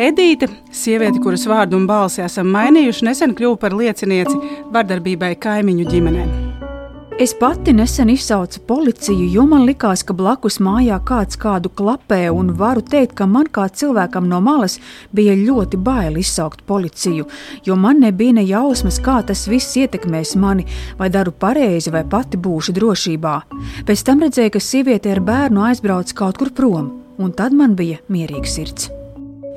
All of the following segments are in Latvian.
Edīte, sieviete, kuras vārdu un balsi esam mainījuši, nesen kļuva par liecinieci vardarbībai kaimiņu ģimenē. Es pati nesen izsaucu policiju, jo man likās, ka blakus mājā kāds kādu klapē, un varu teikt, ka man kā cilvēkam no malas bija ļoti bail izsaukt policiju, jo man nebija ne jausmas, kā tas viss ietekmēs mani, vai daru pareizi, vai pati būšu drošībā. Pēc tam redzēju, ka sieviete ar bērnu aizbrauc kaut kur prom, un tad man bija mierīgs sirds.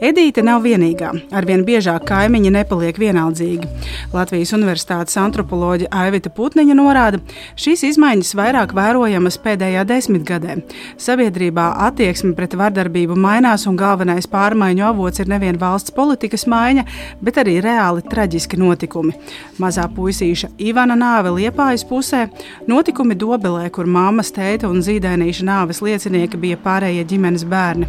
Edīte nav vienīgā. Arvien biežāk kaimiņi nepaliek vienaldzīgi. Latvijas Universitātes antropoloģija Aivita Putniņa norāda, šīs izmaiņas vairāk vērojamas pēdējā desmitgadē. Sabiedrībā attieksme pret vardarbību mainās, un galvenais pārmaiņu avots ir nevien valsts politikas maiņa, bet arī reāli traģiski notikumi. Mazā puisīša Ivana nāve Liepājas pusē, notikumi Dobelē, kur māmas, tēta un zīdainīša nāves liecinieki bija pārējie ģimenes bērni.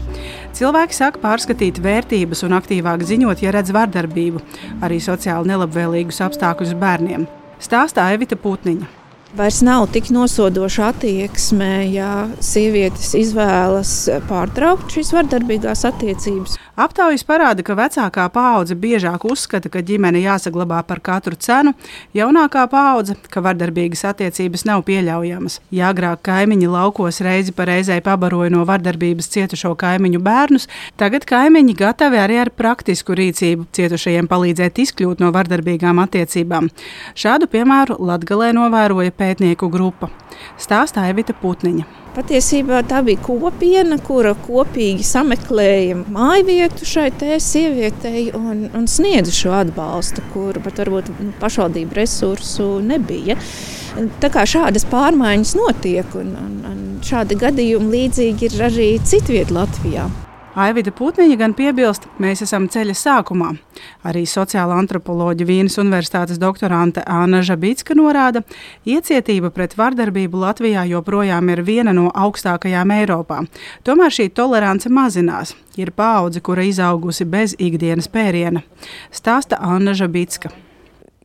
Cilvēki sāk pārskatīt vērtības un aktīvāk ziņot, ja redz vardarbību, arī sociāli nelabvēlīgus apstākļus bērniem. Stāstā Evita Putniņa. Vairs nav tik nosodoša attieksme, ja sievietes izvēlas pārtraukt šīs vardarbīgās attiecības. Aptaujas parāda, ka vecākā paudze biežāk uzskata, ka ģimene jāsaglabā par katru cenu, jaunākā paudze, ka vardarbīgas attiecības nav pieļaujamas. Ja agrāk kaimiņi laukos reizi pa reizei pabaroja no vardarbības cietušo kaimiņu bērnus, tagad kaimiņi gatavi arī ar praktisku rīcību cietušajiem palīdzēt izkļūt no vardarbīgām attiecībām. Šādu piemēru Latgalē novēroja pētnieku grupa. Stāstā Evita Putniņa. Patiesībā tā bija kopiena, kura kopīgi sameklēja māju vietu šai sievietei un, un sniedza šo atbalstu, kur pat varbūt pašvaldību resursu nebija. Tā kā šādas pārmaiņas notiek, un, un, un šādi gadījumi līdzīgi ir arī citviet Latvijā. Aivita Putniņa gan piebilst, mēs esam ceļa sākumā. Arī sociāla antropoloģa Vīnas Universitātes doktorante Anna Žabītska norāda, iecietība pret vardarbību Latvijā joprojām ir viena no augstākajām Eiropā. Tomēr šī tolerance mazinās. Ir paudze, kura izaugusi bez ikdienas pēriena. Stāsta Anna Žabītska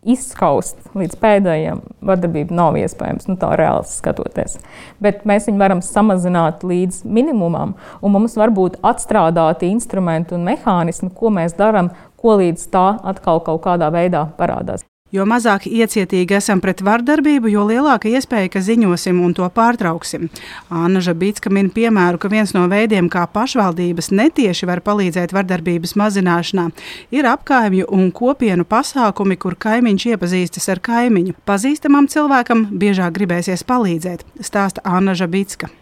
izskaust līdz pēdējiem vardarbību nav iespējams, nu, tā reāli skatoties. Bet mēs viņu varam samazināt līdz minimumam, un mums var būt atstrādāti instrumenti un mehānismi, ko mēs darām, ko līdz tā atkal kaut kādā veidā parādās. Jo mazāk iecietīgi esam pret vardarbību, jo lielāka iespēja, ka ziņosim un to pārtrauksim. Anna Žabītska min piemēru, ka viens no veidiem, kā pašvaldības netieši var palīdzēt vardarbības mazināšanā, ir apkaimju un kopienu pasākumi, kur kaimiņš iepazīstas ar kaimiņu. Pazīstamam cilvēkam biežāk gribēsies palīdzēt, stāsta Anna Žabītska.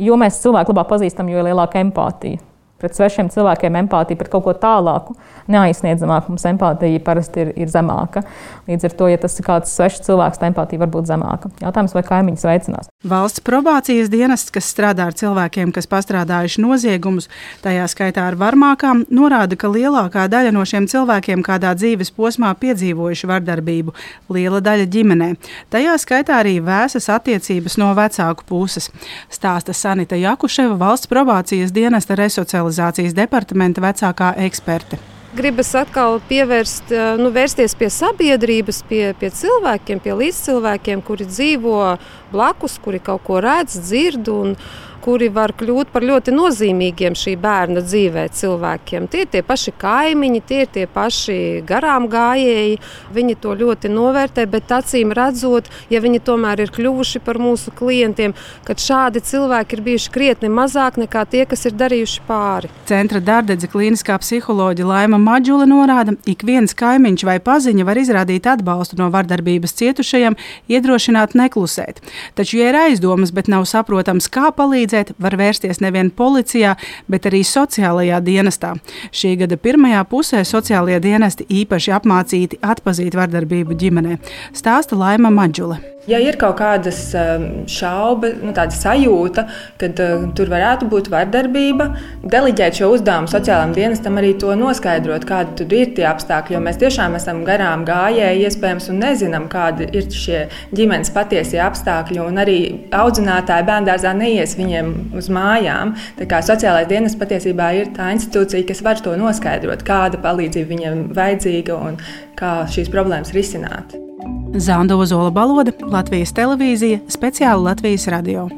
Jo mēs cilvēku labāk pazīstam, jo lielāka empātija pret svešiem cilvēkiem empātija, pret kaut ko tālāku, neaizsniedzamāku. Mums empātija parasti ir, ir zemāka. Līdz ar to, ja tas ir kāds svešs cilvēks, tad empātija var būt zemāka. Jautājums, vai kaimiņus veicinās? Valsts probācijas dienests, kas strādā ar cilvēkiem, kas pastrādājuši noziegumus, tajā skaitā ar varmākām, norāda, ka lielākā daļa no šiem cilvēkiem kādā dzīves posmā piedzīvojuši vardarbību, liela daļa ģimenē. Tajā skaitā arī vēsas attiecības no vecāku puses. Stāsta Sanita Jakuševa, valsts probācijas dienesta resocializācijas socializācijas departamenta vecākā eksperte. Gribas atkal pievērst, eh, nu, vērsties pie sabiedrības, pie, pie cilvēkiem, pie līdzcilvēkiem, kuri dzīvo blakus, kuri kaut ko redz, dzird un, kuri var kļūt par ļoti nozīmīgiem šī bērna dzīvē cilvēkiem. Tie ir tie paši kaimiņi, tie ir tie paši garām gājēji. Viņi to ļoti novērtē, bet acīm redzot, ja viņi tomēr ir kļuvuši par mūsu klientiem, tad šādi cilvēki ir bijuši krietni mazāk nekā tie, kas ir darījuši pāri. Centra dārdedze klīniskā psiholoģija Laima Maģula norāda, ik viens kaimiņš vai paziņa var izrādīt atbalstu no vardarbības cietušajiem, iedrošināt neklusēt. Taču, ja ir aizdomas, bet nav saprotams, kā palīdzēt, palīdzēt, var vērsties nevien policijā, bet arī sociālajā dienestā. Šī gada pirmajā pusē sociālajie dienesti īpaši apmācīti atpazīt vardarbību ģimenē, stāsta Laima Maģule. Ja ir kaut kādas um, šaubas, nu, tāda sajūta, ka uh, tur varētu būt vardarbība, deleģēt šo uzdevumu sociālajiem dienestam, arī to noskaidrot, kādi ir tie apstākļi. Jo mēs tiešām esam garām gājēji, iespējams, un nezinām, kādi ir šie ģimenes patiesie apstākļi. Un arī audzinātāji bērngārzā neies viņiem uz mājām. Tā kā sociālais dienas patiesībā ir tā institūcija, kas var to noskaidrot, kāda palīdzība viņiem vajadzīga un kā šīs problēmas risināt. Zanda Ozola Balode, Latvijas televīzija, speciāli Latvijas radio.